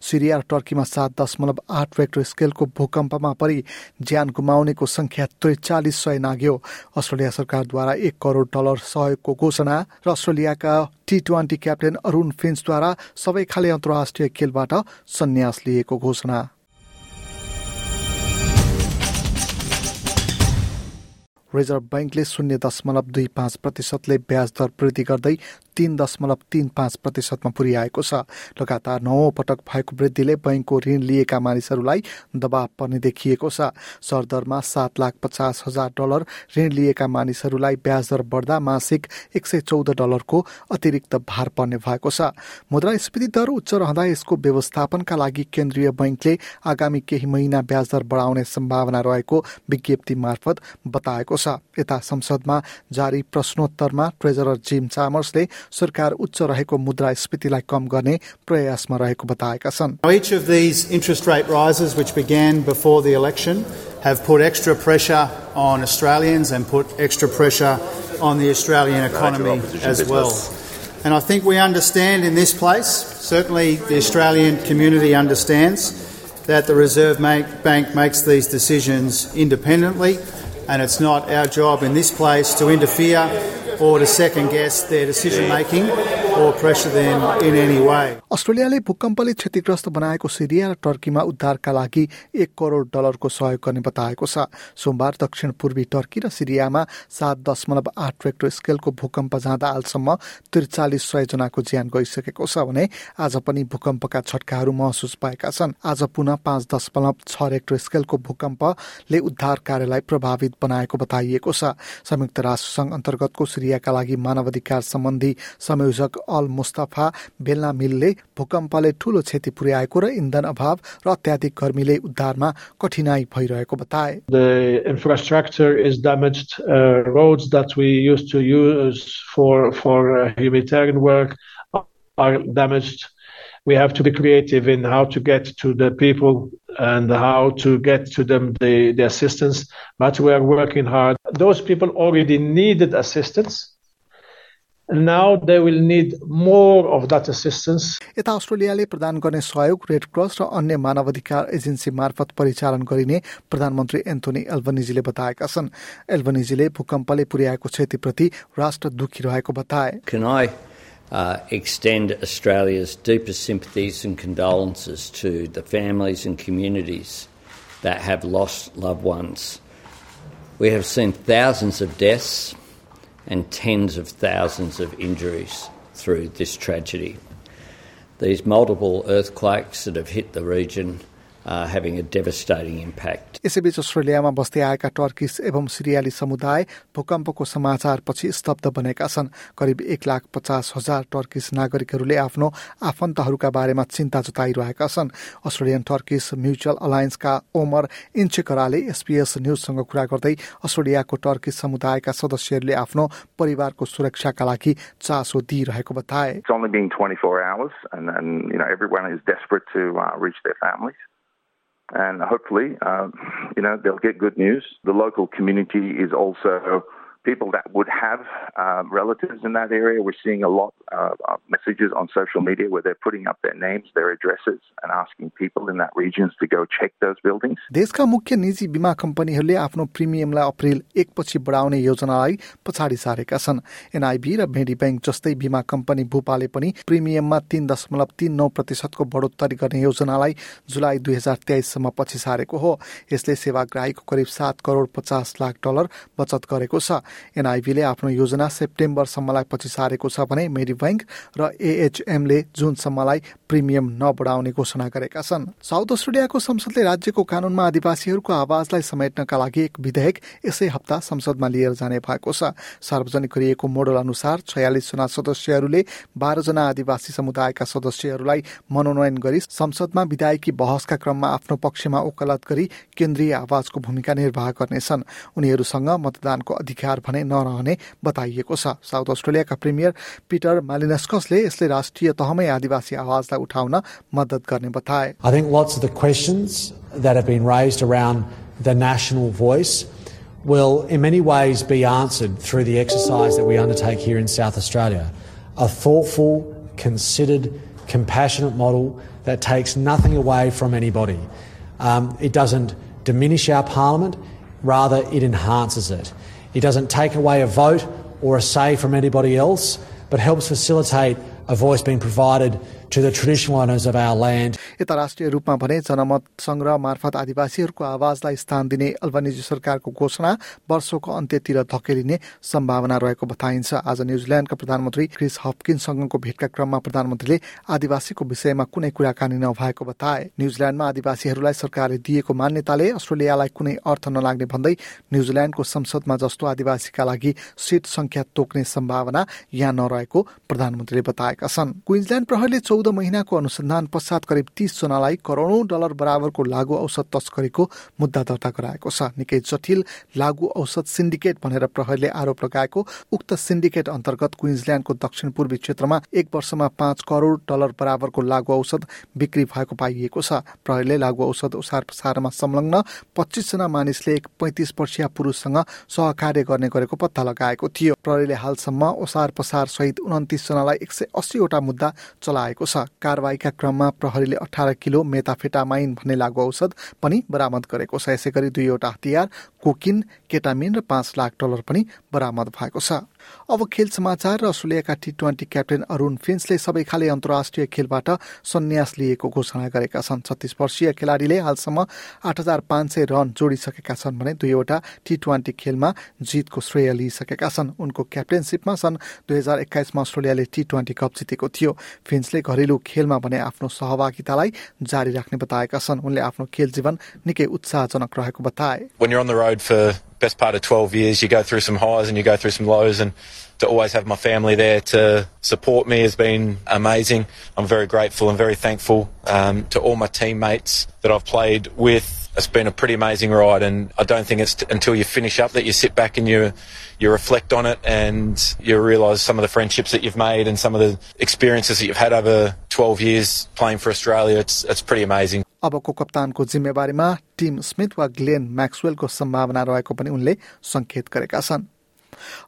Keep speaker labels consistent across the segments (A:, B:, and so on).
A: सिरिया र टर्कीमा सात दशमलव आठ रेक्टर स्केलको भूकम्पमा परि ज्यान गुमाउनेको संख्या त्रिचालिस सय नाग्यो। अस्ट्रेलिया सरकारद्वारा एक करोड डलर सहयोगको घोषणा र अस्ट्रेलियाका टी ट्वेन्टी क्याप्टेन अरूण फिन्चद्वारा सबै खाले अन्तर्राष्ट्रिय खेलबाट सन्यास लिएको घोषणा। रिजर्भ ब्याङ्कले शून्य दशमलव दुई पाँच प्रतिशतले ब्याज दर वृद्धि गर्दै तीन दशमलव तीन पाँच प्रतिशतमा पुर्याएको छ। लगातार नौ पटक भएको वृद्धिले बैङ्कको ऋण लिएका मानिसहरूलाई दबाव पर्ने देखिएको छ। सरदरमा सात लाख पचास हजार डलर ऋण लिएका मानिसहरूलाई ब्याज दर बढ्दा मासिक एक सय चौध डलरको अतिरिक्त भार पर्ने भएको छ। मुद्रास्फीति दर उच्च रहँदा यसको व्यवस्थापनका लागि केन्द्रीय बैङ्कले आगामी केही महिना ब्याज दर बढाउने सम्भावना रहेको विज्ञप्ति मार्फत बताएको छ। यता संसदमा जारी प्रश्नोत्तरमा ट्रेजरर जिम चामर्सले सरकार उच्च रहेको मुद्रास्फीतिलाई कम गर्ने प्रयासमा रहेको बताएका छन्
B: Each of these interest rate rises which began before the election have put extra pressure on Australians and put extra pressure on the Australian economy as well. And I think we understand in this place, certainly the Australian community understands that the Reserve Bank makes these decisions independently and it's not our job in this place to interfere or to second guess their decision making
A: अस्ट्रेलियाले भूकम्पले क्षतिग्रस्त बनाएको सिरिया र टर्कीमा उद्धारका लागि एक करोड डलरको सहयोग गर्ने बताएको छ। सोमबार दक्षिण पूर्वी टर्की र सिरियामा सात दशमलव आठ रेक्टर स्केलको भूकम्प जाँदा हालसम्म त्रिचालिस सय जनाको ज्यान गइसकेको छ भने आज पनि भूकम्पका झट्काहरू महसुस पाएका छन्। आज पुनः पाँच दशमलव छ रेक्टर स्केलको भूकम्पले उद्धार कार्यलाई प्रभावित बनाएको बताइएको छ। संयुक्त राष्ट्र संघ अन्तर्गतको सिरियाका लागि मानवाधिकार सम्बन्धी संयोजक अल मुस्तफा बेल्ना मिलले भूकम्पले ठूलो क्षति पुर्याएको र इन्धन अभाव र अत्याधिक गर्मीले उद्धारमा कठिनाई भइरहेको बताए
C: The infrastructure is damaged. Uh, roads that we used to use for for uh, humanitarian work are damaged. We have to be creative in how to get to the people and how to get to them the, the assistance. But we are working hard. Those people already needed assistance. And now they will need more of that assistance.
A: यता अस्ट्रेलियाले प्रदान गर्ने सहयोग red cross र अन्य मानवाधिकार agency मार्फत परिचालन गरिने प्रधानमन्त्री एन्थोनी एल्बनिजीले बताएका छन् एल्बनिजीले भूकम्पले पुर्याएको क्षतिप्रति राष्ट्र दुखी रहेको बताए
D: Can I uh, extend Australia's deepest sympathies and condolences to the families and communities that have lost loved ones. We have seen thousands of deaths and tens of thousands of injuries through this tragedy. These multiple earthquakes that have hit the region are having a devastating impact.
A: यसैबीच अस्ट्रेलियामा बस्दै आएका Turkish एवं सिरियाली समुदाय भूकम्पको समाचारपछि स्तब्ध बनेका छन्। करिब एक लाख पचास हजार टर्किस नागरिकहरूले आफ्नो आफन्तहरूका बारेमा चिन्ता जताइरहेका छन्। Australian Turkish Mutual Alliance Omar इन्चेकराले SBS न्युजसँग कुरा गर्दै अस्ट्रेलियाको टर्किस समुदायका सदस्यहरूले आफ्नो परिवारको सुरक्षाका लागि चासो दिइरहेको बताए।
E: And, hopefully, uh, you know, they'll get good news. The local community is also people that would have uh, relatives in that area. We're seeing a lot uh, of messages on social media where they're putting up their names, their addresses, and asking people in that regions to go check those buildings.
A: देशका मुख्य निजी बिमा कम्पनीहरूले आफ्नो प्रिमियमलाई अप्रेल एकपछि बढाउने योजनालाई पछाडि सारेका छन्। एनआईबी र मेडी ब्याङ्क जस्तै बिमा कम्पनी भूपाले पनि प्रिमियममा तीन दशमलव तीन नौ प्रतिशतको बढोत्तरी गर्ने योजनालाई जुलाई दुई हजार तेइससम्म पछि सारेको हो। यसले सेवाग्राहीको करिब सात करोड पचास लाख डलर बचत गरेको छ। एनआईबीले आफ्नो योजना सेप्टेम्बरसम्मलाई पछि सारेको छ भने मेडी बैंक र एएचएमले जुनसम्मलाई प्रिमियम नबढाउने घोषणा गरेका छन्। साउथ अस्ट्रेलियाको संसदले राज्यको कानूनमा आदिवासीहरूको आवाजलाई समेट्नका लागि एक विधेयक यसै हप्ता संसदमा लिएर जाने भएको छ। सार्वजनिक गरिएको मोडल अनुसार छयालिसजना सदस्यहरूले बाह्रजना आदिवासी समुदायका सदस्यहरूलाई मनोनयन गरी संसदमा विधायकी बहसका क्रममा आफ्नो पक्षमा वकालत गरी केन्द्रीय आवाजको भूमिका निर्वाह गर्नेछन्। उनीहरूसँग मतदानको अधिकार भने नरहने बताइएको छ। साउथ अस्ट्रेलियाका premier Peter मालिनस्कसले यसले राष्ट्रिय तहमै आदिवासी आवाजलाई उठाउन मद्दत गर्ने बताए
F: I think lots of the questions that have been raised around the national voice will in many ways be answered through the exercise that we undertake here in South Australia. A thoughtful, considered, compassionate model that takes nothing away from anybody. Um, it doesn't diminish our parliament, rather, it enhances it. It doesn't take away a vote or a say from anybody else, but helps facilitate a voice being provided
A: यता राष्ट्रिय रूपमा भने जनमत संग्रह मार्फत आदिवासीहरूको आवाजलाई स्थान दिने अल्बानिजी सरकारको घोषणा वर्षको अन्त्यतिर धकेलिने सम्भावना रहेको बताइन्छ। आज न्युजिल्यान्डका प्रधानमन्त्री क्रिस हपकिनसँगको भेटका क्रममा प्रधानमन्त्रीले आदिवासीको विषयमा कुनै कुराकानी नभएको बताए। न्युजिल्यान्डमा आदिवासीहरूलाई सरकारले दिएको मान्यताले अस्ट्रेलियालाई कुनै अर्थ नलाग्ने भन्दै न्युजिल्यान्डको संसदमा जस्तो आदिवासीका लागि सिट संख्या तोक्ने सम्भावना यहाँ नरहेको प्रधानमन्त्रीले बताएका छन्। क्विन्सल्यान्ड प्रहरीले चौध महिनाको अनुसन्धान पश्चात करिब तीस जनालाई करोडौं डलर बराबरको लागु औषध तस्करीको मुद्दा दर्ता गराएको छ। निकै जटिल लागु औषध सिन्डिकेट भनेर प्रहरीले आरोप लगाएको। उक्त सिन्डिकेट अन्तर्गत क्विन्सल्यान्डको दक्षिण पूर्वी क्षेत्रमा एक वर्षमा पाँच करोड डलर बराबरको लागु औषध बिक्री भएको पाइएको छ। प्रहरीले लागु औषध ओसार पसारमा संलग्न पच्चिसजना मानिसले एक पैंतिस वर्षीय पुरुषसँग सहकार्य गर्ने गरेको पत्ता लगाएको थियो। प्रहरीले हालसम्म ओसार पसार सहित उन्तिस जनालाई एक सय अस्सीवटा मुद्दा चलाएको छ। कारवाहीका क्रममा प्रहरीले अठार किलो मेताफेटामाइन भन्ने लागु औषध पनि बरामद गरेको छ। यसै गरी दुईवटा हतियार कोकिन केटामिन र पाँच लाख डलर पनि बरामद भएको छ। अब खेल समाचार र अस्ट्रेलियाका टी ट्वेन्टी क्याप्टेन अरूण फिन्सले सबै खाले अन्तर्राष्ट्रिय खेलबाट सन्यास लिएको घोषणा गरेका छन्। छत्तीस वर्षीय खेलाडीले हालसम्म आठ हजार पाँच सय रन जोडिसकेका छन् भने दुईवटा टी ट्वेन्टी खेलमा जितको श्रेय लिइसकेका छन्। उनको क्याप्टेनसिपमा सन् दुई हजार एक्काइसमा अस्ट्रेलियाले टी ट्वेन्टी कप जितेको थियो। फिन्सले घरेलु खेलमा भने आफ्नो सहभागितालाई जारी राख्ने बताएका छन्। उनले आफ्नो खेल जीवन निकै उत्साहजनक रहेको बताए।
G: Best part of 12 years, you go through some highs and you go through some lows and to always have my family there to support me has been amazing. I'm very grateful and very thankful um, to all my teammates that I've played with. It's been a pretty amazing ride and I don't think it's t- until you finish up that you sit back and you you reflect on it and you realise some of the friendships that you've made and some of the experiences that you've had over 12 years playing for Australia. It's it's pretty amazing.
A: अबको कप्तानको जिम्मेवारीमा Tim Smith वा Glenn म्याक्सवेलको सम्भावना रहेको पनि उनले संकेत गरेका छन्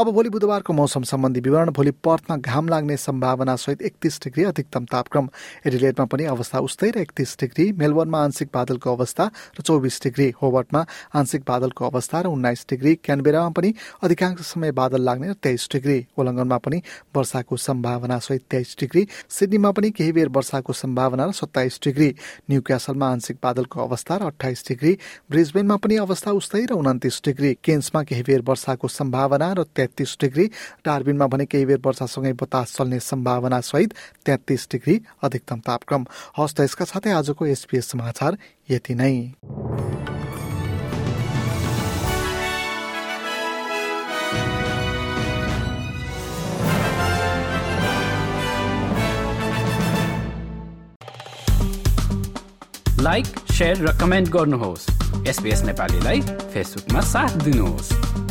A: अब भोलि बुधबारको मौसम सम्बन्धी विवरण भोलि पर्थमा घाम लाग्ने सम्भावना सहित एकतिस डिग्री अधिकतम तापक्रम। एडिलेटमा पनि अवस्था उस्तै र एकतिस डिग्री मेलबर्नमा आंशिक बादलको अवस्था र चौबिस डिग्री होबर्टमा आंशिक बादलको अवस्था र उन्नाइस डिग्री क्यानबेरामा पनि अधिकांश समय बादल लाग्ने र तेइस डिग्री ओलङ्गनमा पनि वर्षाको सम्भावना सहित तेइस डिग्री सिडनीमा पनि केही बेर वर्षाको सम्भावना र सत्ताइस डिग्री न्यू क्यासलमा आंशिक बादलको अवस्था र अठाइस डिग्री ब्रिजबेनमा पनि अवस्था उस्तै र उन्तिस डिग्री केन्समा केही बेर वर्षाको सम्भावना तेत्तिस डिग्री। डार्बिनमा भने केही बेर वर्षासँगै बतास चल्ने सम्भावना सहित तेत्तिस डिग्री अधिकतम तापक्रम। हस्त यसका साथै आजको एसपीएस समाचार यति नै।
H: लाइक सेयर र कमेन्ट गर्नुहोस्। एसपिएस नेपालीलाई फेसबुकमा साथ दिनुहोस्।